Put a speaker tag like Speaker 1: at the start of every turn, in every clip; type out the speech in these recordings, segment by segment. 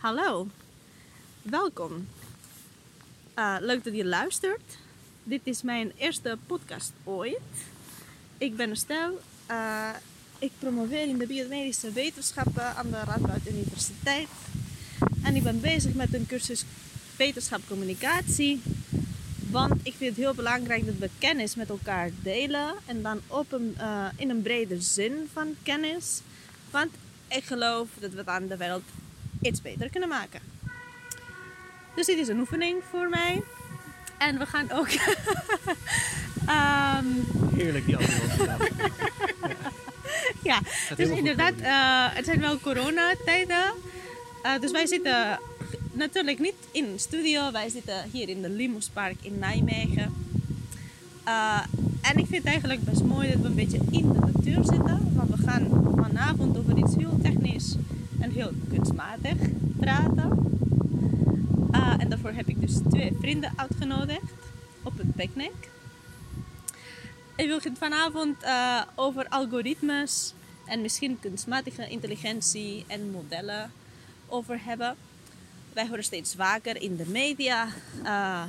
Speaker 1: Hallo, welkom. Uh, leuk dat je luistert. Dit is mijn eerste podcast ooit. Ik ben Estelle. Uh, ik promoveer in de biomedische wetenschappen aan de Radboud Universiteit. En ik ben bezig met een cursus wetenschap communicatie. Want ik vind het heel belangrijk dat we kennis met elkaar delen. En dan op een, uh, in een brede zin van kennis. Want ik geloof dat we het aan de wereld iets beter kunnen maken. Dus dit is een oefening voor mij. En we gaan ook. um...
Speaker 2: Heerlijk die andere
Speaker 1: ja, dus inderdaad, uh, het zijn wel coronatijden. Uh, dus wij zitten natuurlijk niet in een studio. Wij zitten hier in de Limuspark in Nijmegen. Uh, en ik vind het eigenlijk best mooi dat we een beetje in de natuur zitten. Want we gaan vanavond over iets heel technisch heel kunstmatig praten. Uh, en daarvoor heb ik dus twee vrienden uitgenodigd op een picknick. Ik wil het vanavond uh, over algoritmes en misschien kunstmatige intelligentie en modellen over hebben. Wij horen steeds vaker in de media uh,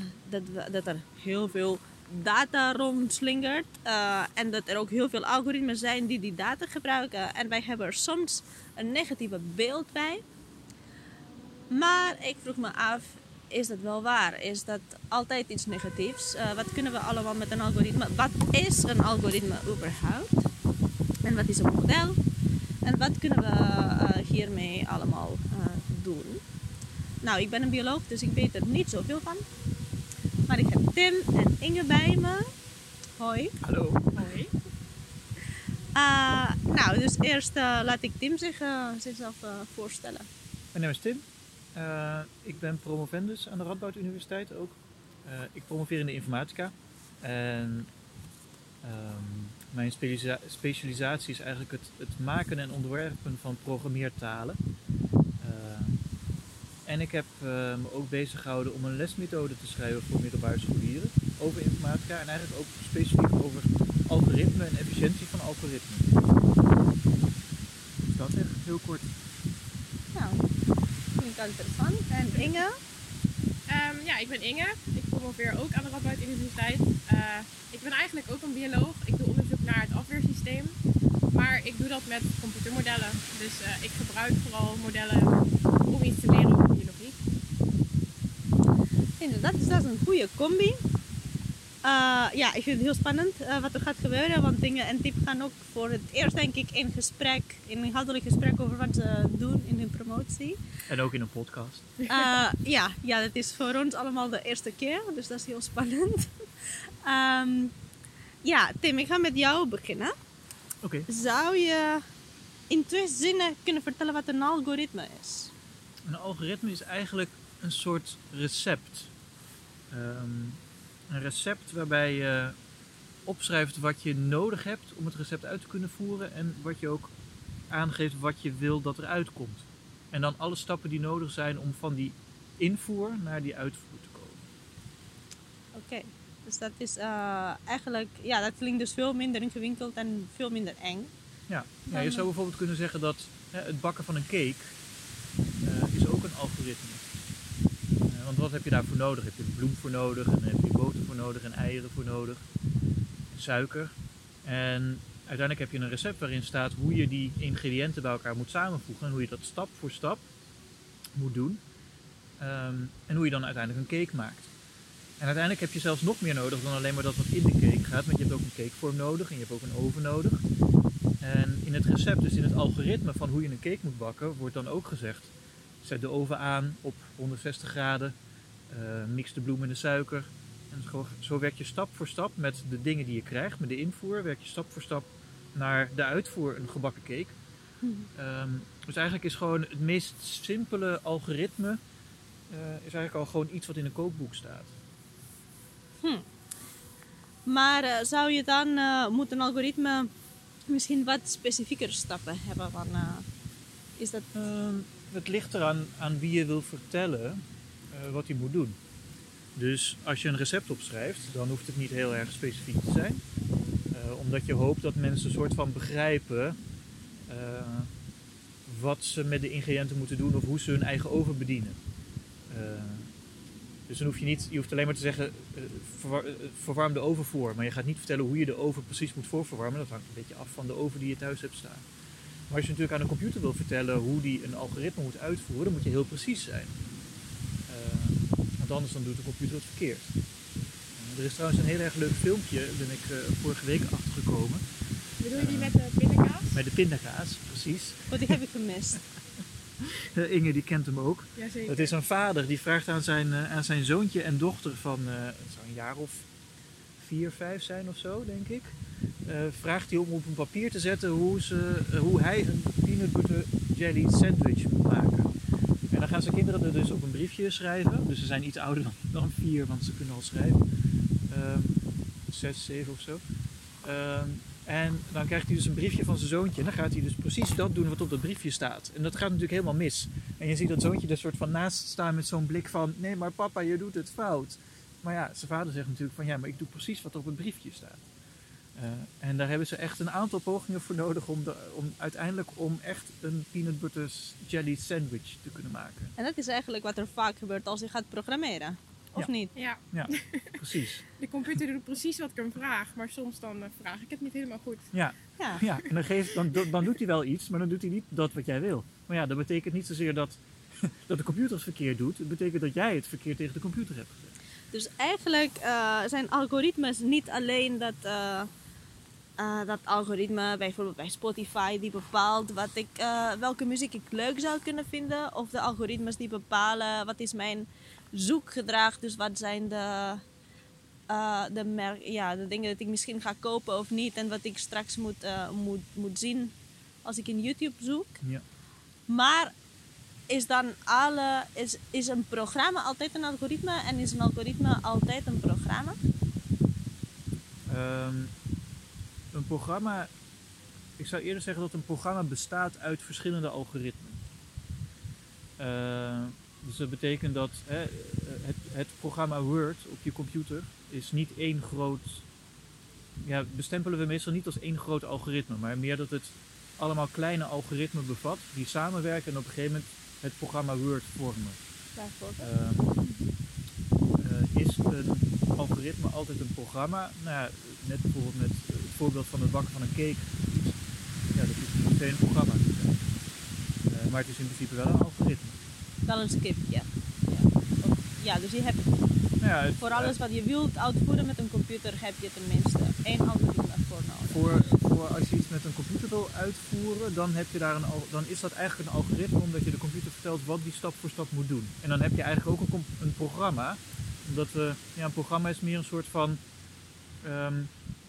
Speaker 1: dat, er heel veel data rondslingert. Uh, en dat er ook heel veel algoritmes zijn die die data gebruiken. En wij hebben er soms een negatieve beeld bij. Maar ik vroeg me af, is dat wel waar? Is dat altijd iets negatiefs? Uh, wat kunnen we allemaal met een algoritme? Wat is een algoritme überhaupt? En wat is een model? En wat kunnen we uh, hiermee allemaal uh, doen? Nou, ik ben een bioloog, dus ik weet er niet zoveel van. Maar ik heb Tim en Inge bij me. Hoi.
Speaker 2: Hallo.
Speaker 1: Hoi. Uh, nou, dus eerst uh, laat ik Tim zich, uh, zichzelf voorstellen.
Speaker 2: Mijn naam is Tim. ik ben promovendus aan de Radboud Universiteit ook. ik promoveer in de informatica. En um, mijn specialisa specialisatie is eigenlijk het, het, maken en ontwerpen van programmeertalen. En ik heb me ook bezig gehouden om een lesmethode te schrijven voor middelbare scholieren over informatica en eigenlijk ook specifiek over algoritme en efficiëntie van algoritmen. Dus dat echt heel kort.
Speaker 1: Nou, vind ik interessant. En Inge?
Speaker 3: Um, ja, ik ben Inge. Ik promoveer ook aan de Radboud Universiteit. Uh, ik ben eigenlijk ook een bioloog. Ik doe onderzoek naar het afweersysteem. Maar ik doe dat met computermodellen. Dus uh, ik gebruik vooral modellen om iets te leren over biologie.
Speaker 1: Inderdaad, dus dat is een goede combi. Uh, ja, ik vind het heel spannend uh, wat er gaat gebeuren. Want dingen en Tip gaan ook voor het eerst, denk ik, in gesprek, in een inhoudelijk gesprek over wat ze doen in hun promotie.
Speaker 2: En ook in een podcast.
Speaker 1: Uh, ja, ja, dat is voor ons allemaal de eerste keer, dus dat is heel spannend. um, ja, Tim, ik ga met jou beginnen.
Speaker 2: Oké. Okay.
Speaker 1: Zou je in twee zinnen kunnen vertellen wat een algoritme is?
Speaker 2: Een algoritme is eigenlijk een soort recept. Um, een recept waarbij je opschrijft wat je nodig hebt om het recept uit te kunnen voeren en wat je ook aangeeft wat je wil dat eruit komt. En dan alle stappen die nodig zijn om van die invoer naar die uitvoer te komen.
Speaker 1: Oké, okay. dus dat is uh, eigenlijk, ja, dat klinkt dus veel minder ingewikkeld en veel minder eng.
Speaker 2: Ja, ja je zou bijvoorbeeld kunnen zeggen dat hè, het bakken van een cake uh, is ook een algoritme. Uh, want wat heb je daarvoor nodig? Heb je een bloem voor nodig en heb boter voor nodig en eieren voor nodig, suiker. En uiteindelijk heb je een recept waarin staat hoe je die ingrediënten bij elkaar moet samenvoegen en hoe je dat stap voor stap moet doen. Um, en hoe je dan uiteindelijk een cake maakt. En uiteindelijk heb je zelfs nog meer nodig dan alleen maar dat wat in de cake gaat, want je hebt ook een cakevorm nodig en je hebt ook een oven nodig. En in het recept, dus in het algoritme van hoe je een cake moet bakken, wordt dan ook gezegd: zet de oven aan op 160 graden, uh, mix de bloem en de suiker. En zo, zo werk je stap voor stap met de dingen die je krijgt, met de invoer, werk je stap voor stap naar de uitvoer, een gebakken cake. Um, dus eigenlijk is gewoon het meest simpele algoritme uh, is eigenlijk al gewoon iets wat in een kookboek staat.
Speaker 1: Hm. Maar uh, zou je dan uh, moet een algoritme misschien wat specifiekere stappen hebben? Van, is dat...
Speaker 2: Um, het ligt eraan aan wie je wil vertellen wat hij moet doen. Dus als je een recept opschrijft, dan hoeft het niet heel erg specifiek te zijn. Uh, omdat je hoopt dat mensen een soort van begrijpen uh, wat ze met de ingrediënten moeten doen of hoe ze hun eigen oven bedienen. Eh, dus dan hoef je niet, je hoeft alleen maar te zeggen, eh, verwar- eh, verwarm de oven voor. Maar je gaat niet vertellen hoe je de oven precies moet voorverwarmen. Dat hangt een beetje af van de oven die je thuis hebt staan. Maar als je natuurlijk aan een computer wil vertellen hoe die een algoritme moet uitvoeren, dan moet je heel precies zijn. Eh, want anders dan doet de computer het verkeerd. Eh, er is trouwens een heel erg leuk filmpje, daar ben ik eh, vorige week achtergekomen.
Speaker 3: Bedoel je die met de pindakaas?
Speaker 2: Bij de pindakaas, precies.
Speaker 1: Wat die heb ik gemist.
Speaker 2: Eh, Inge die kent hem ook.
Speaker 3: Jazeker.
Speaker 2: Het is een vader die vraagt aan zijn, eh, aan zijn zoontje en dochter van eh, het zou een jaar of vier, vijf zijn of zo, denk ik. Eh, vraagt hij om op een papier te zetten hoe, ze, eh, hoe hij een peanut butter jelly sandwich moet maken. Dan gaan zijn kinderen er dus op een briefje schrijven. Dus ze zijn iets ouder dan, dan vier, want ze kunnen al schrijven. Ehm, zes, zeven of zo. Ehm, en dan krijgt hij dus een briefje van zijn zoontje. En dan gaat hij dus precies dat doen wat op dat briefje staat. En dat gaat natuurlijk helemaal mis. En je ziet dat zoontje er soort van naast staan met zo'n blik van... Nee, maar papa, je doet het fout. Maar ja, zijn vader zegt natuurlijk van... Ja, maar ik doe precies wat er op het briefje staat. Eh, en daar hebben ze echt een aantal pogingen voor nodig... Om, de, om uiteindelijk om echt een peanut butter jelly sandwich te kunnen maken.
Speaker 1: En dat is eigenlijk wat er vaak gebeurt als je gaat programmeren. Of
Speaker 2: Ja.
Speaker 1: niet?
Speaker 3: Ja,
Speaker 2: Ja, precies.
Speaker 3: de computer doet precies wat ik hem vraag, maar soms dan eh, vraag ik het niet helemaal goed.
Speaker 2: Ja,
Speaker 1: Ja.
Speaker 2: ja. en dan, geeft, dan, dan doet hij wel iets, maar dan doet hij niet dat wat jij wil. Maar ja, dat betekent niet zozeer dat, dat de computer het verkeerd doet. Het betekent dat jij het verkeerd tegen de computer hebt gezegd.
Speaker 1: Dus eigenlijk eh, zijn algoritmes niet alleen dat, eh, eh, dat algoritme, bijvoorbeeld bij Spotify, die bepaalt wat ik, eh, welke muziek ik leuk zou kunnen vinden. Of de algoritmes die bepalen wat is mijn zoekgedrag, dus wat zijn de, eh, de, merk, ja, de dingen dat ik misschien ga kopen of niet. En wat ik straks moet, moet, moet zien als ik in YouTube zoek.
Speaker 2: Ja.
Speaker 1: Maar is dan alle, is, is een programma altijd een algoritme en is een algoritme altijd een programma?
Speaker 2: Ehm, een programma, ik zou eerder zeggen dat een programma bestaat uit verschillende algoritmen. Eh, dus dat betekent dat hè, het, het programma Word op je computer is niet één groot. Ja, bestempelen we meestal niet als één groot algoritme, maar meer dat het allemaal kleine algoritmen bevat die samenwerken en op een gegeven moment het programma Word vormen.
Speaker 1: Bijvoorbeeld.
Speaker 2: Eh, is een algoritme altijd een programma? Nou ja, net bijvoorbeeld met het voorbeeld van het bakken van een cake. Ja, dat is niet meteen een programma. Eh, maar het is in principe wel een algoritme.
Speaker 1: Wel een script, ja. Ja, ja dus je hebt
Speaker 2: Nou ja,
Speaker 1: voor alles wat je wilt uitvoeren met een computer heb je tenminste één algoritme voor nodig.
Speaker 2: voor, voor als je iets met een computer wil uitvoeren, dan, heb je daar een, dan is dat eigenlijk een algoritme omdat je de computer vertelt wat die stap voor stap moet doen. En dan heb je eigenlijk ook een, een programma. Omdat we, ja, een programma is meer een soort van ehm,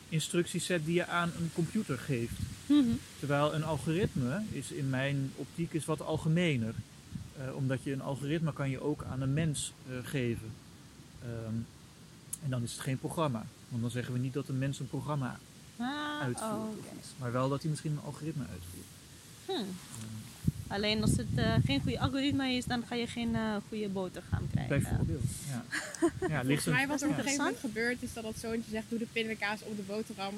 Speaker 2: instructieset die je aan een computer geeft.
Speaker 1: Mhm.
Speaker 2: Terwijl een algoritme is in mijn optiek is wat algemener. Eh, omdat je een algoritme kan je ook aan een mens eh, geven. Ehm, en dan is het geen programma. Want dan zeggen we niet dat een mens een programma
Speaker 1: Ah,
Speaker 2: uitvoert.
Speaker 1: oh.
Speaker 2: Maar wel dat hij misschien een algoritme uitvoert.
Speaker 1: Hm. Alleen als het eh, geen goede algoritme is, dan ga je geen eh, goede boterham krijgen.
Speaker 2: Bijvoorbeeld. Ja. Ja, ligt
Speaker 3: Volgens mij wat er op een
Speaker 1: interessant.
Speaker 3: gegeven moment gebeurt, is dat dat zoontje zegt, doe de pindakaas op de boterham.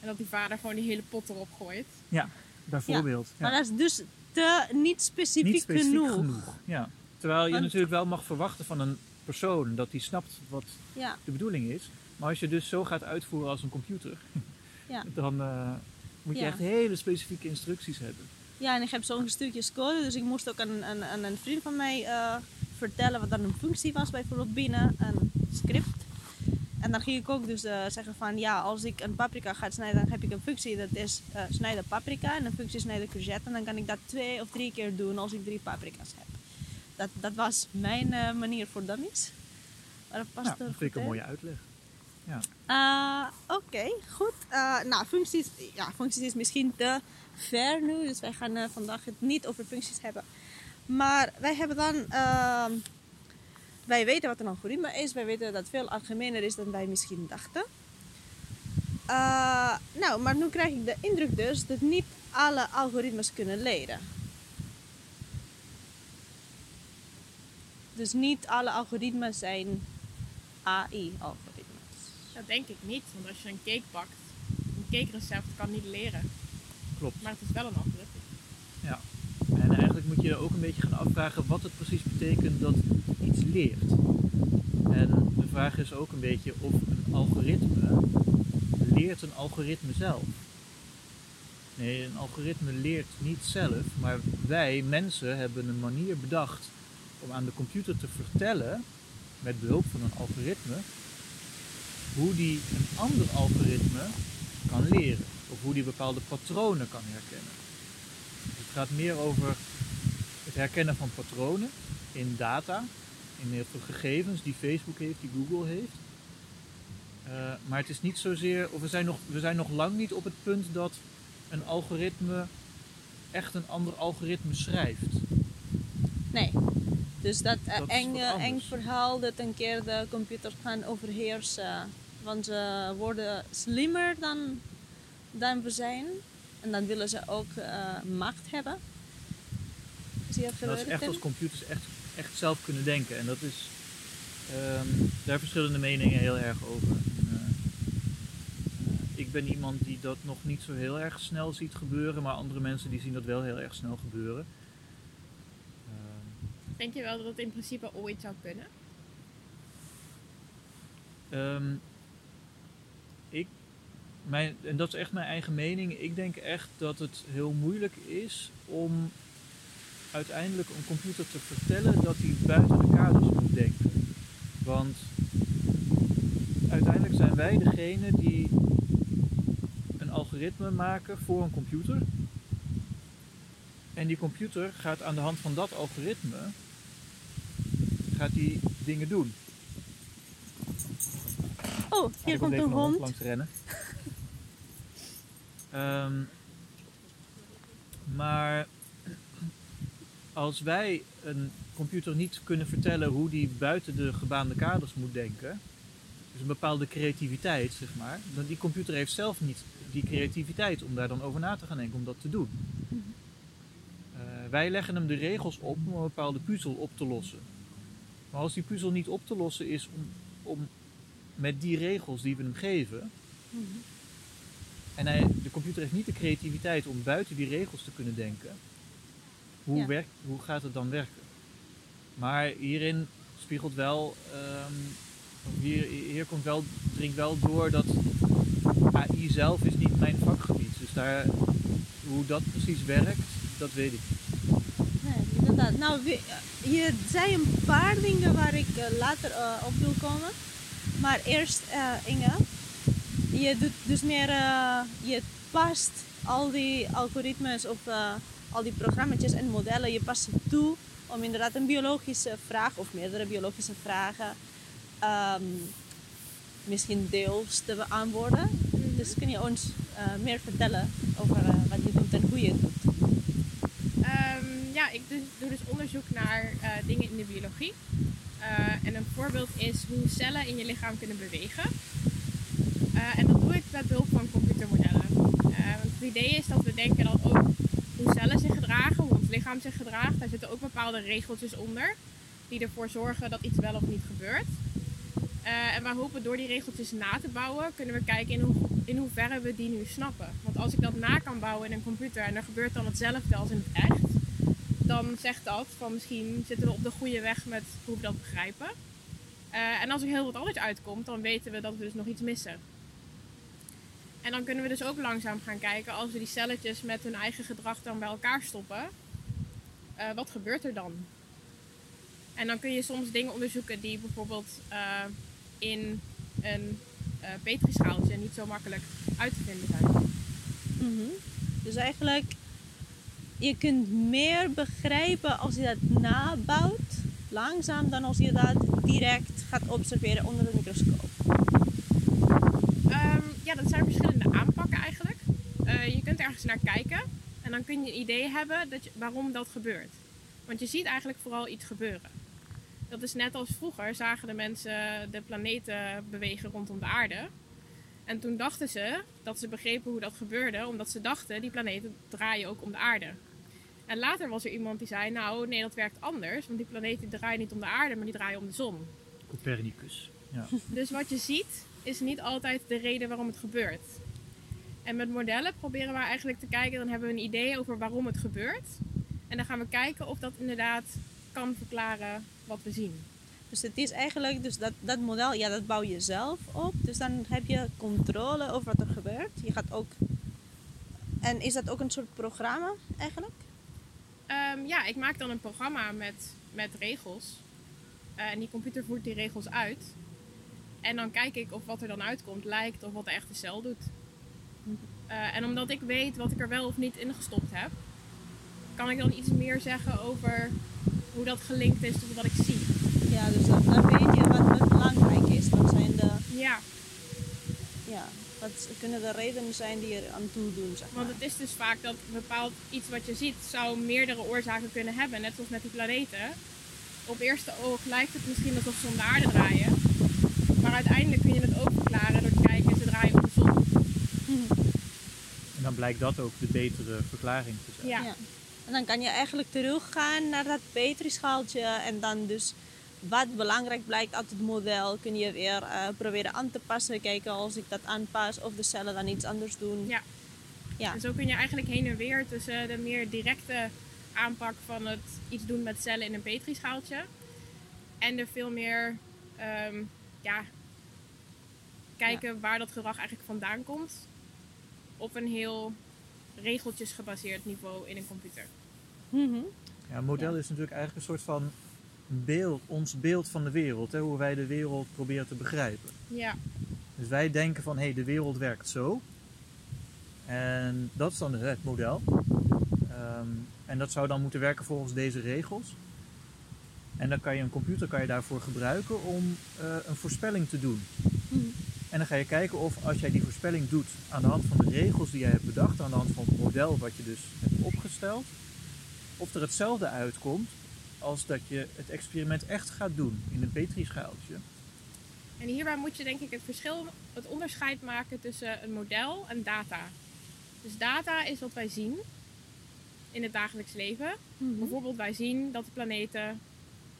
Speaker 3: En dat die vader gewoon die hele pot erop gooit.
Speaker 2: bijvoorbeeld. Ja.
Speaker 1: Maar dat is dus te niet specifiek,
Speaker 2: Niet specifiek genoeg.
Speaker 1: genoeg.
Speaker 2: Ja. Terwijl je
Speaker 1: Want-
Speaker 2: natuurlijk wel mag verwachten van een persoon dat hij snapt wat
Speaker 1: Ja,
Speaker 2: de bedoeling is. Maar als je dus zo gaat uitvoeren als een computer,
Speaker 1: Ja.
Speaker 2: dan eh, moet je
Speaker 1: Ja.
Speaker 2: echt hele specifieke instructies hebben.
Speaker 1: Ja, en ik heb zo'n stukjes code, dus ik moest ook aan, aan, aan een vriend van mij eh, vertellen wat dan een functie was, bijvoorbeeld binnen een script. En dan ging ik ook dus eh, zeggen van ja, als ik een paprika ga snijden, dan heb ik een functie dat is eh, snijden paprika en een functie snijden courgette. En dan kan ik dat twee of drie keer doen als ik drie paprika's heb. Dat, dat was mijn manier voor dummies. Maar dat past
Speaker 2: Ja,
Speaker 1: er
Speaker 2: dat vind ik een mooie uitleg.
Speaker 1: Uh, Oké, goed. Uh, nou, functies, ja, functies is misschien te ver nu, dus wij gaan eh, vandaag het niet over functies hebben. Maar wij hebben dan, ehm, wij weten wat een algoritme is, wij weten dat het veel algemener is dan wij misschien dachten. Uh, nou, maar nu krijg ik de indruk dus dat niet alle algoritmes kunnen leren. Dus niet alle algoritmes zijn AI-algoritmes.
Speaker 3: Dat denk ik niet, want als je een cake bakt, een cake recept kan niet leren.
Speaker 2: Klopt.
Speaker 3: Maar het is wel een algoritme.
Speaker 2: En En eigenlijk moet je je ook een beetje gaan afvragen wat het precies betekent dat iets leert. En de vraag is ook een beetje of een algoritme leert een algoritme zelf. Nee, een algoritme leert niet zelf, maar wij mensen hebben een manier bedacht om aan de computer te vertellen, met behulp van een algoritme, hoe die een ander algoritme kan leren. Of hoe die bepaalde patronen kan herkennen. Dus het gaat meer over het herkennen van patronen in data, in heel veel gegevens die Facebook heeft, die Google heeft. Uh, maar het is niet zozeer, of we zijn, nog, we zijn nog lang niet op het punt dat een algoritme echt een ander algoritme schrijft.
Speaker 1: Nee. Dus dat, uh,
Speaker 2: Dat
Speaker 1: eng, eh, eng verhaal dat een keer de computer gaan overheersen. Want ze worden slimmer dan, dan we zijn. En dan willen ze ook eh, macht hebben. Zie je
Speaker 2: Dat is echt als computers echt, echt zelf kunnen denken. En dat is, ehm, daar verschillende meningen heel erg over. En, eh, eh, ik ben iemand die dat nog niet zo heel erg snel ziet gebeuren, maar andere mensen die zien dat wel heel erg snel gebeuren. Ehm,
Speaker 3: Denk je wel dat het in principe ooit zou kunnen?
Speaker 2: Ehm, ik, mijn, en dat is echt mijn eigen mening. Ik denk echt dat het heel moeilijk is om uiteindelijk een computer te vertellen dat hij buiten de kaders moet denken. Want uiteindelijk zijn wij degene die een algoritme maken voor een computer. En die computer gaat aan de hand van dat algoritme gaat die dingen doen.
Speaker 1: Oh, hier
Speaker 2: er
Speaker 1: komt een hond.
Speaker 2: langs rennen. Ehm, maar als wij een computer niet kunnen vertellen hoe die buiten de gebaande kaders moet denken, dus een bepaalde creativiteit, zeg maar, dan die computer heeft zelf niet die creativiteit om daar dan over na te gaan denken, om dat te doen. Eh, wij leggen hem de regels op om een bepaalde puzzel op te lossen. Maar als die puzzel niet op te lossen is om, om met die regels die we hem geven,
Speaker 1: Mhm.
Speaker 2: En hij, de computer heeft niet de creativiteit om buiten die regels te kunnen denken, hoe,
Speaker 1: Ja.
Speaker 2: werkt, hoe gaat het dan werken? Maar hierin spiegelt wel, ehm, hier, hier komt wel, dringt wel door dat AI zelf is niet mijn vakgebied. Dus daar, hoe dat precies werkt, dat weet ik. niet.
Speaker 1: Nee, inderdaad. Nou, we- je zei een paar dingen waar ik eh, later eh, op wil komen. Maar eerst, eh, Inge, je doet dus meer, eh, je past al die algoritmes of eh, al die programma's en modellen, je past ze toe om inderdaad een biologische vraag of meerdere biologische vragen ehm, misschien deels te beantwoorden. Dus kun je ons eh, meer vertellen over wat je doet en hoe je het doet?
Speaker 3: Ehm, ja, ik dus, doe dus onderzoek naar dingen in de biologie. En een voorbeeld is hoe cellen in je lichaam kunnen bewegen. Eh, en dat doe ik met behulp van computermodellen. Eh, het idee is dat we denken dat ook hoe cellen zich gedragen, hoe ons lichaam zich gedraagt, daar zitten ook bepaalde regeltjes onder. Die ervoor zorgen dat iets wel of niet gebeurt. Eh, en wij hopen door die regeltjes na te bouwen, kunnen we kijken in, hoe, in hoeverre we die nu snappen. Want als ik dat na kan bouwen in een computer en er gebeurt dan hetzelfde als in het echt, dan zegt dat van misschien zitten we op de goede weg met hoe we dat begrijpen. En als er heel wat anders uitkomt, dan weten we dat we dus nog iets missen. En dan kunnen we dus ook langzaam gaan kijken, als we die celletjes met hun eigen gedrag dan bij elkaar stoppen, eh, wat gebeurt er dan? En dan kun je soms dingen onderzoeken die bijvoorbeeld eh, in een eh petrischaaltje niet zo makkelijk uit te vinden zijn.
Speaker 1: Mhm. Dus eigenlijk, je kunt meer begrijpen als je dat nabouwt, langzaam, dan als je dat direct gaat observeren onder de microscoop.
Speaker 3: Ja, dat zijn verschillende aanpakken eigenlijk. Eh, je kunt ergens naar kijken en dan kun je een idee hebben dat je, waarom dat gebeurt. Want je ziet eigenlijk vooral iets gebeuren. Dat is net als vroeger zagen de mensen de planeten bewegen rondom de aarde. En toen dachten ze dat ze begrepen hoe dat gebeurde, omdat ze dachten die planeten draaien ook om de aarde. En later was er iemand die zei, nou nee, dat werkt anders, want die planeten draaien niet om de aarde, maar die draaien om de zon.
Speaker 2: Copernicus. Ja.
Speaker 3: Dus wat je ziet is niet altijd de reden waarom het gebeurt. En met modellen proberen we eigenlijk te kijken, dan hebben we een idee over waarom het gebeurt. En dan gaan we kijken of dat inderdaad kan verklaren wat we zien.
Speaker 1: Dus het is eigenlijk, dus dat, dat model, ja, dat bouw je zelf op. Dus dan heb je controle over wat er gebeurt. Je gaat ook. En is dat ook een soort programma eigenlijk?
Speaker 3: Ehm, ja, ik maak dan een programma met, met regels. Eh, en die computer voert die regels uit. En dan kijk ik of wat er dan uitkomt lijkt of wat de echte cel doet. Eh, en omdat ik weet wat ik er wel of niet in gestopt heb, kan ik dan iets meer zeggen over hoe dat gelinkt is tot wat ik zie.
Speaker 1: Ja, dus dan, dan weet je wat, wat belangrijk is. Wat zijn de,
Speaker 3: Ja,
Speaker 1: ja, wat kunnen de redenen zijn die er aan toe doen, zeg maar.
Speaker 3: want het is dus vaak dat bepaald iets wat je ziet zou meerdere oorzaken kunnen hebben. Net zoals met die planeten. Op eerste oog lijkt het misschien alsof ze om de aarde draaien. Maar uiteindelijk kun je het ook verklaren door te kijken, ze draaien om de zon.
Speaker 2: En dan blijkt dat ook de betere verklaring te zijn.
Speaker 3: Ja.
Speaker 1: Ja. En dan kan je eigenlijk teruggaan naar dat Petri-schaaltje en dan dus wat belangrijk blijkt uit het model kun je weer eh, proberen aan te passen. Kijken als ik dat aanpas of de cellen dan iets anders doen.
Speaker 3: Ja.
Speaker 1: Ja.
Speaker 3: En zo kun je eigenlijk heen en weer tussen de meer directe aanpak van het iets doen met cellen in een petrischaaltje en de veel meer ehm, ja, kijken waar dat gedrag eigenlijk vandaan komt op een heel regeltjes gebaseerd niveau in een computer.
Speaker 1: Mhm.
Speaker 2: Ja, een model is natuurlijk eigenlijk een soort van beeld, ons beeld van de wereld. Hè, hoe wij de wereld proberen te begrijpen.
Speaker 3: Ja,
Speaker 2: Dus wij denken van, hé, hey, de wereld werkt zo. En dat is dan het model. Ehm, en dat zou dan moeten werken volgens deze regels. En dan kan je een computer kan je daarvoor gebruiken om eh, een voorspelling te doen.
Speaker 1: Mhm.
Speaker 2: En dan ga je kijken of als jij die voorspelling doet aan de hand van de regels die jij hebt bedacht, aan de hand van het model wat je dus hebt opgesteld, of er hetzelfde uitkomt als dat je het experiment echt gaat doen in een petrischaaltje.
Speaker 3: en hierbij moet je denk ik het verschil, het onderscheid maken tussen een model en data. Dus data is wat wij zien in het dagelijks leven.
Speaker 1: Mhm.
Speaker 3: Bijvoorbeeld wij zien dat de planeten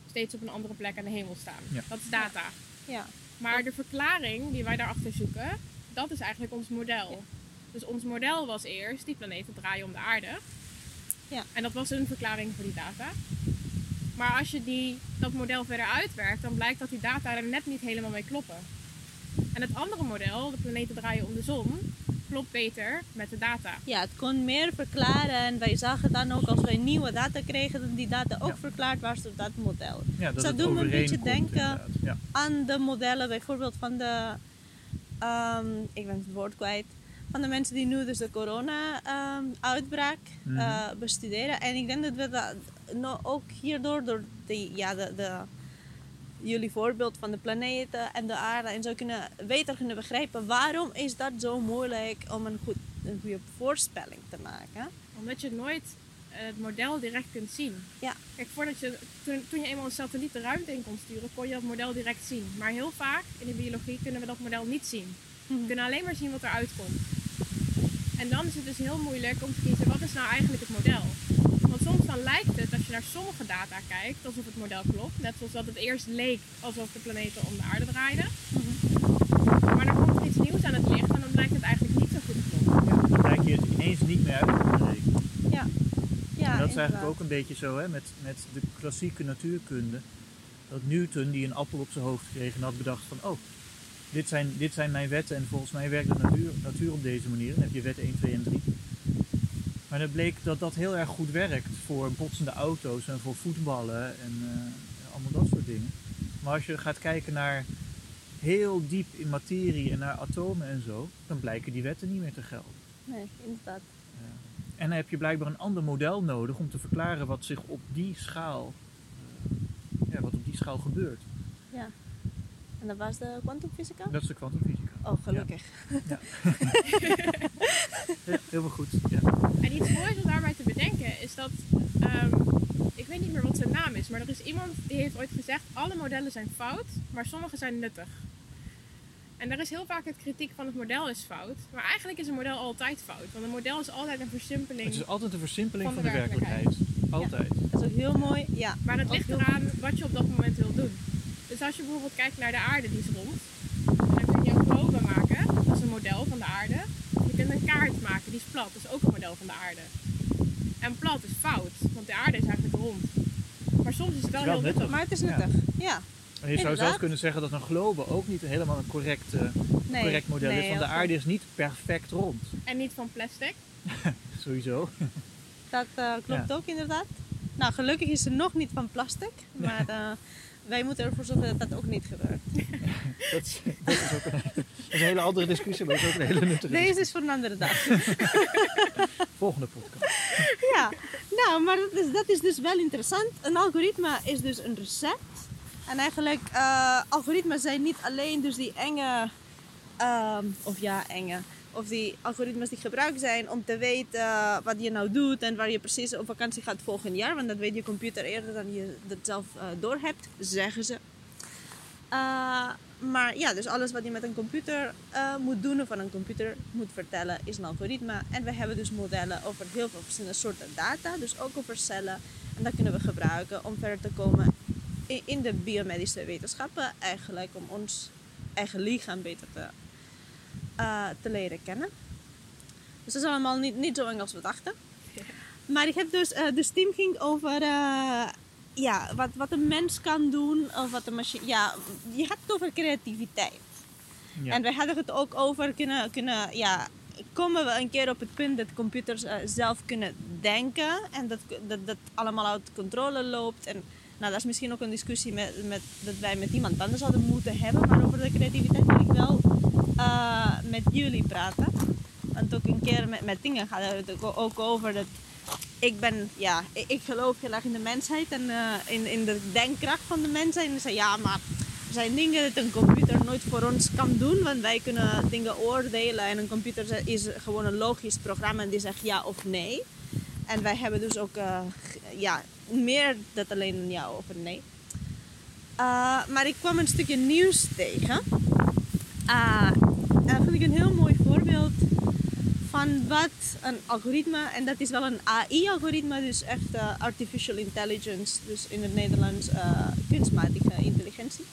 Speaker 3: steeds op een andere plek aan de hemel staan.
Speaker 2: Ja.
Speaker 3: Dat is data.
Speaker 1: Ja.
Speaker 3: Maar de verklaring die wij daarachter zoeken, dat is eigenlijk ons model. Dus ons model was eerst, die planeten draaien om de aarde.
Speaker 1: Ja.
Speaker 3: En dat was een verklaring voor die data. Maar als je die, dat model verder uitwerkt, dan blijkt dat die data er net niet helemaal mee kloppen. En het andere model, de planeten draaien om de zon, klopt beter met de data.
Speaker 1: ja, het kon meer verklaren en wij zagen dan ook als wij nieuwe data kregen, dat die data ook
Speaker 2: Ja.
Speaker 1: verklaard was door dat model.
Speaker 2: Ja, dat
Speaker 1: Dus
Speaker 2: het
Speaker 1: dat doet me een beetje denken.
Speaker 2: Ja.
Speaker 1: aan de modellen, bijvoorbeeld van de, ehm, ik ben het woord kwijt, van de mensen die nu dus de corona-uitbraak
Speaker 2: Mhm.
Speaker 1: bestuderen. En ik denk dat we dat nou ook hierdoor, door die, ja, de, de, jullie voorbeeld van de planeten en de aarde en zo kunnen beter kunnen begrijpen waarom is dat zo moeilijk om een, goed, een goede voorspelling te maken.
Speaker 3: Omdat je nooit eh, het model direct kunt zien.
Speaker 1: Ja.
Speaker 3: Kijk, voordat je, toen, toen je eenmaal een satelliet de ruimte in kon sturen, kon je dat model direct zien. Maar heel vaak in de biologie kunnen we dat model niet zien. We
Speaker 1: Mhm.
Speaker 3: kunnen alleen maar zien wat eruit komt. En dan is het dus heel moeilijk om te kiezen wat is nou eigenlijk het model. Soms dan lijkt het, als je naar sommige data kijkt, alsof het model klopt. Net zoals dat het eerst leek alsof de planeten om de aarde draaiden. Maar dan komt er iets nieuws aan het licht en dan blijkt het eigenlijk niet zo goed te kloppen.
Speaker 2: Dan lijkt je het ineens niet meer uit.
Speaker 1: Ja. Ja,
Speaker 2: en dat is eigenlijk ook een beetje zo hè, met, met de klassieke natuurkunde. Dat Newton, die een appel op zijn hoofd kreeg en had bedacht van... Oh, dit zijn, dit zijn mijn wetten en volgens mij werkt de natuur, natuur op deze manier. Dan heb je wet 1, 2 en 3. Maar het bleek dat dat heel erg goed werkt voor botsende auto's en voor voetballen en eh, allemaal dat soort dingen. Maar als je gaat kijken naar heel diep in materie en naar atomen en zo, dan blijken die wetten niet meer te gelden.
Speaker 1: Nee, inderdaad.
Speaker 2: En dan heb je blijkbaar een ander model nodig om te verklaren wat zich op die schaal, eh, ja, wat op die schaal gebeurt.
Speaker 1: Ja. En dat was de kwantumfysica?
Speaker 2: Dat is de kwantumfysica.
Speaker 1: Oh, gelukkig.
Speaker 2: Ja, heel goed. Ja.
Speaker 3: En iets moois om daarbij te bedenken is dat, ehm, ik weet niet meer wat zijn naam is, maar er is iemand die heeft ooit gezegd, alle modellen zijn fout, maar sommige zijn nuttig. En er is heel vaak het kritiek van het model is fout, maar eigenlijk is een model altijd fout, want een model is altijd een versimpeling.
Speaker 2: Het is altijd een versimpeling
Speaker 3: Van
Speaker 2: van
Speaker 3: de
Speaker 2: de, werkelijkheid. Altijd.
Speaker 1: Dat is ook heel mooi. Ja.
Speaker 3: Maar het ligt eraan wat je op dat moment wil doen. Dus als je bijvoorbeeld kijkt naar de aarde, die is rond. Dan kun je een globe maken, dat is een model van de aarde. Je kunt een kaart maken, die is plat, dat is ook een model van de aarde. En plat is fout, want de aarde is eigenlijk rond. Maar soms is het wel,
Speaker 2: Wel
Speaker 3: heel
Speaker 2: nuttig.
Speaker 3: nuttig.
Speaker 1: Maar het is nuttig. Ja.
Speaker 2: En je zou zelfs kunnen zeggen dat een globe ook niet helemaal een correct, eh,
Speaker 1: Nee,
Speaker 2: correct model
Speaker 1: nee,
Speaker 2: is. Want de aarde is niet perfect rond.
Speaker 3: En niet van plastic.
Speaker 2: Sowieso.
Speaker 1: Dat eh, klopt ook inderdaad. Nou, gelukkig is ze nog niet van plastic. Maar eh, wij moeten ervoor zorgen dat dat ook niet gebeurt.
Speaker 2: Dat is, dat is ook een, is een hele andere discussie, maar ook een hele nuttige
Speaker 1: Deze is voor een andere dag.
Speaker 2: Volgende podcast.
Speaker 1: ja, nou, maar dat is, dat is dus wel interessant. Een algoritme is dus een recept. En eigenlijk, eh algoritmes zijn niet alleen dus die enge, ehm, of ja, enge, of die algoritmes die gebruikt zijn om te weten wat je nou doet en waar je precies op vakantie gaat volgend jaar. Want dat weet je computer eerder dan je dat zelf eh doorhebt, zeggen ze. Eh, maar ja, dus alles wat je met een computer eh, moet doen of van een computer moet vertellen is een algoritme. En we hebben dus modellen over heel veel verschillende soorten data, dus ook over cellen. En dat kunnen we gebruiken om verder te komen in, in de biomedische wetenschappen, eigenlijk om ons eigen lichaam beter te, eh, te leren kennen. Dus dat is allemaal niet, niet zo eng als we dachten. Maar ik heb dus, eh dus team ging over ja, wat, wat een mens kan doen. Of wat een machine. Ja, je hebt het over creativiteit.
Speaker 2: Ja.
Speaker 1: En wij hadden het ook over kunnen, kunnen ja, komen we een keer op het punt dat computers eh, zelf kunnen denken en dat, dat dat allemaal uit controle loopt. En nou, dat is misschien ook een discussie met, met, dat wij met iemand anders zouden moeten hebben, maar over de creativiteit wil ik wel eh, met jullie praten. Want ook een keer met, met dingen gaat het ook- ook over dat ik ben, ja, ik, geloof heel erg in de mensheid en eh, in, in de denkkracht van de mensheid. En zei, ja, maar er zijn dingen dat een computer nooit voor ons kan doen, want wij kunnen dingen oordelen en een computer is gewoon een logisch programma en die zegt ja of nee. En wij hebben dus ook eh, ja, meer dan alleen een ja of een nee. Uh, maar ik kwam een stukje nieuws tegen. En dat vind ik een heel mooi voorbeeld van wat een algoritme, en dat is wel een AI-algoritme, dus echt uh, artificial intelligence, dus in het Nederlands uh, kunstmatige intelligentie.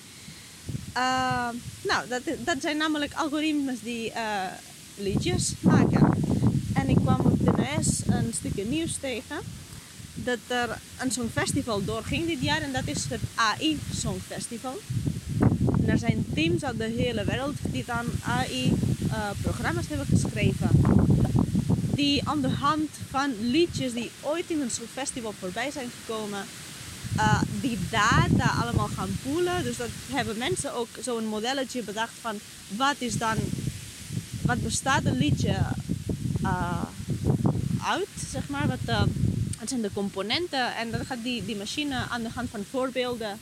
Speaker 1: Uh, nou, dat, dat zijn namelijk algoritmes die uh, liedjes maken. En ik kwam op de NS een stukje nieuws tegen dat er een songfestival doorging dit jaar en dat is het AI Songfestival. En er zijn teams uit de hele wereld die dan AI-programma's uh, hebben geschreven. Die aan de hand van liedjes die ooit in een songfestival voorbij zijn gekomen, uh, die data allemaal gaan poelen. Dus dat hebben mensen ook zo'n modelletje bedacht van wat is dan, wat bestaat een liedje uh, uit, zeg maar. Wat, wat zijn de componenten? En dan gaat die, die machine aan de hand van voorbeelden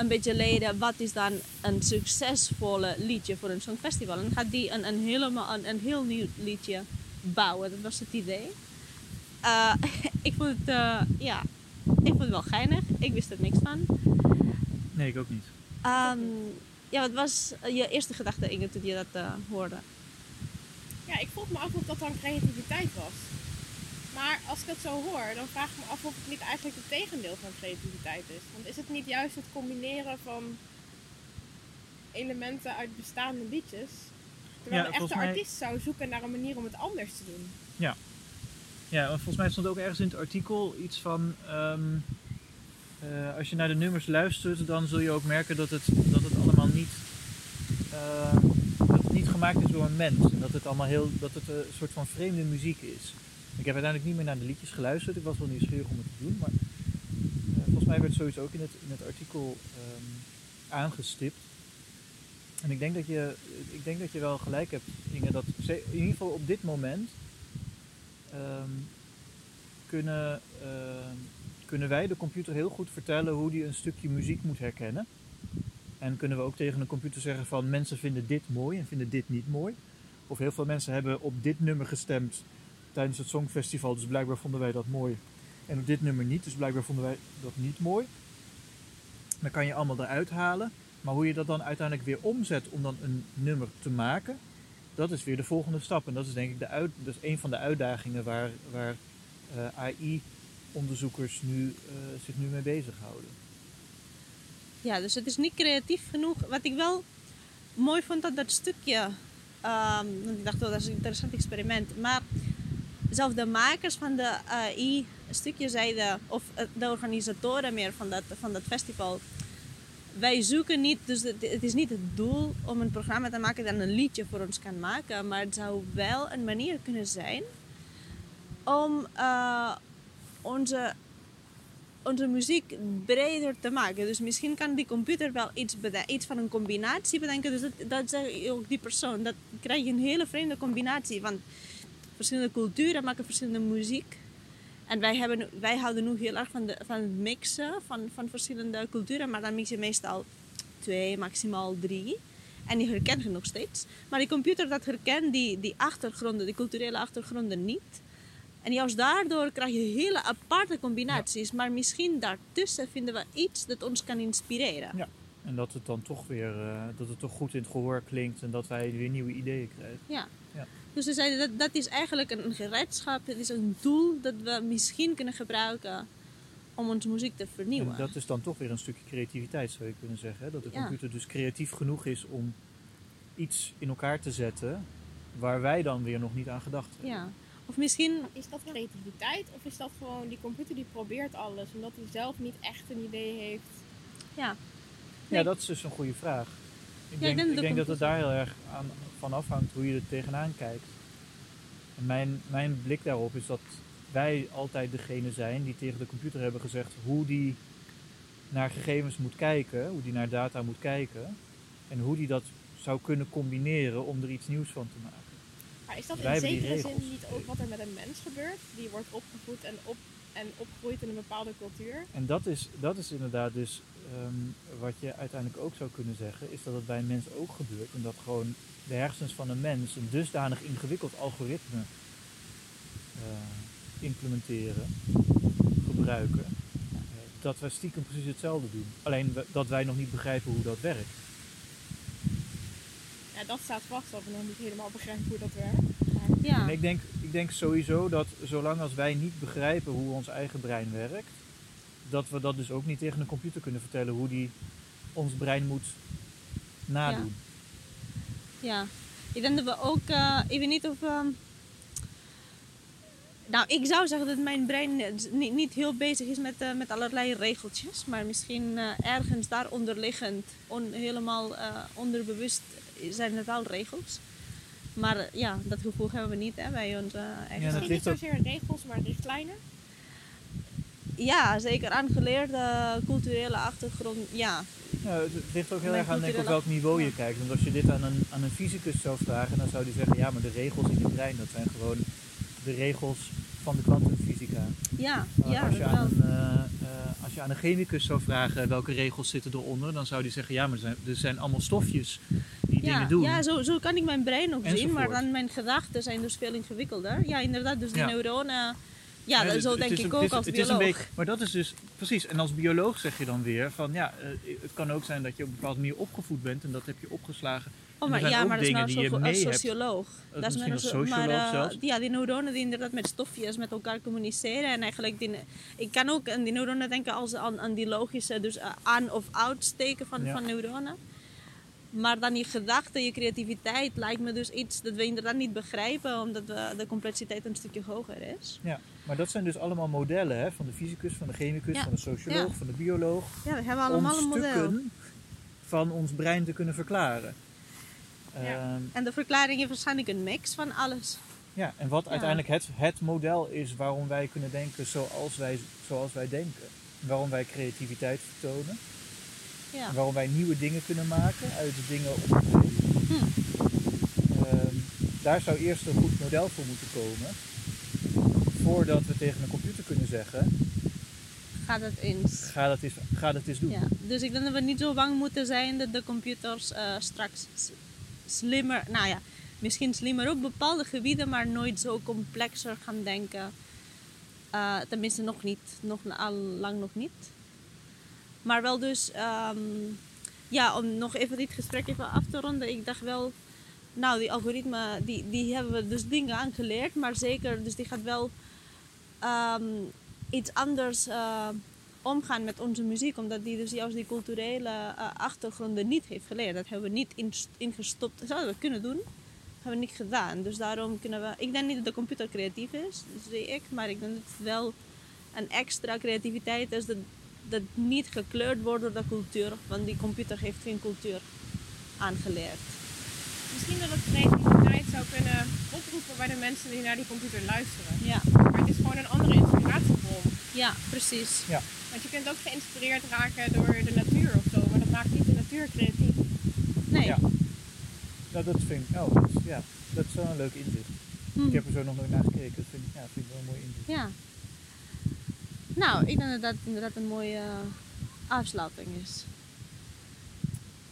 Speaker 1: een beetje leren wat is dan een succesvolle liedje voor een songfestival. En dan gaat die een, een, helemaal, een, een heel nieuw liedje bouwen. Dat was het idee. Uh, ik vond het, uh, ja, ik vond het wel geinig. Ik wist er niks van.
Speaker 2: Nee, ik ook niet.
Speaker 1: Um, ja, wat was je eerste gedachte, Inge, toen je dat uh, hoorde?
Speaker 3: Ja, ik vroeg me af of dat dan creativiteit was. Maar als ik het zo hoor, dan vraag ik me af of het niet eigenlijk het tegendeel van creativiteit is. Want is het niet juist het combineren van elementen uit bestaande liedjes? Terwijl
Speaker 2: Ja,
Speaker 3: een echte
Speaker 2: mij-
Speaker 3: artiest zou zoeken naar een manier om het anders te doen.
Speaker 2: Ja, want volgens mij stond ook ergens in het artikel iets van. ehm, eh, als je naar de nummers luistert, dan zul je ook merken dat het, dat het allemaal niet. ehm, dat het niet gemaakt is door een mens. En dat het allemaal heel. dat het een soort van vreemde muziek is. Ik heb uiteindelijk niet meer naar de liedjes geluisterd. Ik was wel nieuwsgierig om het te doen. Maar eh, volgens mij werd zoiets ook in het, in het artikel ehm, aangestipt. En ik denk, dat je, ik denk dat je wel gelijk hebt, Inge, dat in ieder geval op dit moment ehm, kunnen, ehm, kunnen wij de computer heel goed vertellen hoe die een stukje muziek moet herkennen. En kunnen we ook tegen een computer zeggen van mensen vinden dit mooi en vinden dit niet mooi. Of heel veel mensen hebben op dit nummer gestemd tijdens het Songfestival, dus blijkbaar vonden wij dat mooi. En op dit nummer niet, dus blijkbaar vonden wij dat niet mooi. Dan kan je allemaal eruit halen. Maar hoe je dat dan uiteindelijk weer omzet om dan een nummer te maken, dat is weer de volgende stap. En dat is denk ik de uit, een van de uitdagingen waar, waar eh, AI-onderzoekers nu, eh, zich nu mee bezighouden.
Speaker 1: Ja, dus het is niet creatief genoeg. Wat ik wel mooi vond dat dat stukje. want ik dacht, oh, dat is een interessant experiment. Maar zelf de makers van de AI-stukje zeiden, of eh, de organisatoren meer van dat, van dat festival. Wij zoeken niet, dus het, is niet het doel om een programma te maken dat een liedje voor ons kan maken, maar het zou wel een manier kunnen zijn om eh, onze, onze muziek breder te maken. Dus misschien kan die computer wel iets, iets van een combinatie bedenken. Dus dat, dat zegt ook die persoon. Dat krijg je een hele vreemde combinatie. Want verschillende culturen maken verschillende muziek. En wij, hebben, wij houden nu heel erg van, de, van het mixen van, van verschillende culturen. Maar dan mix je meestal twee, maximaal drie. En die herkent je nog steeds. Maar die computer dat herkent die, die achtergronden, die culturele achtergronden niet. En juist daardoor krijg je hele aparte combinaties. Maar misschien daartussen vinden we iets dat ons kan inspireren.
Speaker 2: Ja. En dat het dan toch weer, eh, dat het toch goed in het gehoor klinkt en dat wij weer nieuwe ideeën krijgen.
Speaker 1: Ja.
Speaker 2: Ja.
Speaker 1: Dus we zeiden dat dat is eigenlijk een gereedschap, het is een doel dat we misschien kunnen gebruiken om onze muziek te vernieuwen.
Speaker 2: En dat is dan toch weer een stukje creativiteit, zou je kunnen zeggen. Hè? Dat de
Speaker 1: Ja.
Speaker 2: computer dus creatief genoeg is om iets in elkaar te zetten waar wij dan weer nog niet aan gedacht hebben.
Speaker 1: Ja. Of misschien,
Speaker 3: Is dat creativiteit of is dat gewoon die computer die probeert alles omdat hij zelf niet echt een idee heeft?
Speaker 1: ja,
Speaker 2: Ja, dat is dus een goede vraag. Ik
Speaker 1: ik
Speaker 2: denk, ik
Speaker 1: dat
Speaker 2: denk
Speaker 1: de
Speaker 2: dat het daar heel erg aan, van afhangt hoe je er tegenaan kijkt. En mijn, mijn blik daarop is dat wij altijd degene zijn die tegen de computer hebben gezegd hoe die naar gegevens moet kijken, hoe die naar data moet kijken en hoe die dat zou kunnen combineren om er iets nieuws van te maken.
Speaker 3: Maar is dat
Speaker 2: Wij
Speaker 3: in zekere zin niet ook wat er met een mens gebeurt? Die wordt opgevoed en, op, en opgegroeid in een bepaalde cultuur?
Speaker 2: En dat is, dat is inderdaad dus ehm, wat je uiteindelijk ook zou kunnen zeggen, is dat het bij een mens ook gebeurt. En dat gewoon de hersens van een mens een dusdanig ingewikkeld algoritme eh, implementeren, gebruiken, dat wij stiekem precies hetzelfde doen. Alleen we- dat wij nog niet begrijpen hoe dat werkt.
Speaker 3: Ja, dat staat vast dat we nog niet helemaal begrijpen hoe dat werkt.
Speaker 1: Ja.
Speaker 2: En ik denk, ik denk sowieso dat zolang als wij niet begrijpen hoe ons eigen brein werkt, dat we dat dus ook niet tegen een computer kunnen vertellen hoe die ons brein moet nadoen.
Speaker 1: Ja, ik denk dat we ook, eh, ik weet niet of. ehm, nou, ik zou zeggen dat mijn brein niet, niet heel bezig is met, eh, met allerlei regeltjes, maar misschien eh, ergens daaronder liggend, helemaal onderbewust zijn er wel regels. Maar eh, ja, dat gevoel hebben we niet hè, bij onze eigen.
Speaker 2: Ja, dat
Speaker 3: misschien niet
Speaker 2: ligt ook-
Speaker 3: zozeer regels, maar richtlijnen.
Speaker 1: Ja, zeker aangeleerde culturele achtergrond. Ja,
Speaker 2: Ja, het ligt ook heel erg aan denk ik, op welk niveau je
Speaker 1: ja.
Speaker 2: kijkt. Want als je dit aan een, aan een fysicus zou vragen, dan zou die zeggen, ja, maar de regels in je brein, dat zijn gewoon de regels van de kwantumfysica.
Speaker 1: ja,
Speaker 2: Maar
Speaker 1: ja,
Speaker 2: als, je aan een, eh, eh, als je aan een chemicus zou vragen welke regels zitten eronder, dan zou die zeggen, ja, maar er zijn, er zijn allemaal stofjes die
Speaker 1: Ja,
Speaker 2: dingen doen.
Speaker 1: ja zo, zo kan ik mijn brein ook zien, maar dan mijn gedachten zijn dus veel ingewikkelder. Ja, inderdaad, dus die
Speaker 2: Ja.
Speaker 1: neuronen. Ja, zo
Speaker 2: het
Speaker 1: denk ik
Speaker 2: een-
Speaker 1: ook
Speaker 2: is-
Speaker 1: als
Speaker 2: het is een
Speaker 1: bioloog.
Speaker 2: beetje- maar dat is dus precies. En als bioloog zeg je dan weer van ja, eh, het kan ook zijn dat je op een bepaalde manier opgevoed bent en dat heb je opgeslagen.
Speaker 1: Oh, maar, ja, maar dat is nou zo als socioloog.
Speaker 2: Dat
Speaker 1: Dat is
Speaker 2: als
Speaker 1: zo-
Speaker 2: socioloog
Speaker 1: maar, eh,
Speaker 2: zelfs.
Speaker 1: Ja, die neuronen die inderdaad met stofjes met elkaar communiceren. En eigenlijk, die, ik kan ook aan die neuronen denken als aan, aan die logische, dus eh, aan- of uitsteken van,
Speaker 2: Ja.
Speaker 1: van neuronen. Maar dan je gedachten, je creativiteit lijkt me dus iets dat we inderdaad niet begrijpen, omdat we, de complexiteit een stukje hoger is.
Speaker 2: Ja, maar dat zijn dus allemaal modellen hè, van de fysicus, van de chemicus,
Speaker 1: Ja.
Speaker 2: van de socioloog,
Speaker 1: Ja.
Speaker 2: van de bioloog.
Speaker 1: Ja, we hebben allemaal
Speaker 2: om
Speaker 1: een model.
Speaker 2: van ons brein te kunnen verklaren.
Speaker 3: Ja.
Speaker 2: Ehm,
Speaker 1: En de verklaring is waarschijnlijk een mix van alles.
Speaker 2: ja, en wat uiteindelijk het, het model is waarom wij kunnen denken zoals wij, zoals wij denken. Waarom wij creativiteit vertonen.
Speaker 1: Ja.
Speaker 2: Waarom wij nieuwe dingen kunnen maken uit de dingen om ons.
Speaker 1: Hm.
Speaker 2: Ehm, daar zou eerst een goed model voor moeten komen. Voordat we tegen een computer kunnen zeggen,
Speaker 1: Gaat het eens?
Speaker 2: ga dat eens, ga dat eens doen.
Speaker 1: Ja, dus ik denk dat we niet zo bang moeten zijn dat de computers eh, straks slimmer, nou ja, misschien slimmer op bepaalde gebieden, maar nooit zo complexer gaan denken. Eh, tenminste, nog niet, nog al lang nog niet. Maar wel dus, ehm, ja, om nog even dit gesprek even af te ronden. Ik dacht wel, nou, die algoritme, die, die hebben we dus dingen aangeleerd, maar zeker, dus die gaat wel ehm, iets anders eh, omgaan met onze muziek, omdat die dus juist die culturele eh, achtergronden niet heeft geleerd. Dat hebben we niet in, ingestopt. Zouden we kunnen doen, hebben we niet gedaan. Dus daarom kunnen we... Ik denk niet dat de computer creatief is, dat zie ik. Maar ik denk dat het wel een extra creativiteit is dat, dat niet gekleurd wordt door de cultuur. Want die computer heeft geen cultuur aangeleerd.
Speaker 3: Misschien dat het creativiteit zou kunnen oproepen bij de mensen die naar die computer luisteren.
Speaker 1: Ja,
Speaker 3: Maar het is gewoon een andere inspiratiebron.
Speaker 1: ja precies.
Speaker 3: Want je kunt ook geïnspireerd raken door de natuur of zo, maar dat maakt niet de natuur creatief.
Speaker 1: Nee.
Speaker 2: Ja. Nou, dat vind ik, oh, dat is, ja, dat is wel een leuk inzicht.
Speaker 1: Hm.
Speaker 2: Ik heb er zo nog nooit naar gekeken. Dat vind, ik- ja, vind ik wel een mooi inzicht.
Speaker 1: Ja. Nou, ik denk dat dat inderdaad een mooie eh, afsluiting is.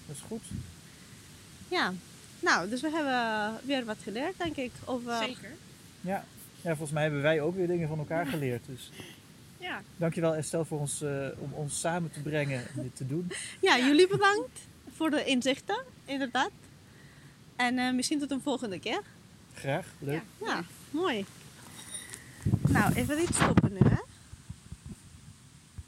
Speaker 2: Dat is goed.
Speaker 1: Ja. Nou, dus we hebben weer wat geleerd, denk ik, over...
Speaker 3: Zeker.
Speaker 2: Ja. ja, volgens mij hebben wij ook weer dingen van elkaar geleerd. Dus
Speaker 3: Ja.
Speaker 2: dankjewel Estelle voor ons, eh, om ons samen te brengen en dit te doen.
Speaker 1: Ja, jullie bedankt voor de inzichten, inderdaad. En eh, misschien tot een volgende keer.
Speaker 2: Graag, leuk.
Speaker 3: Ja.
Speaker 1: Ja, mooi. Nou, even dit stoppen nu, hè.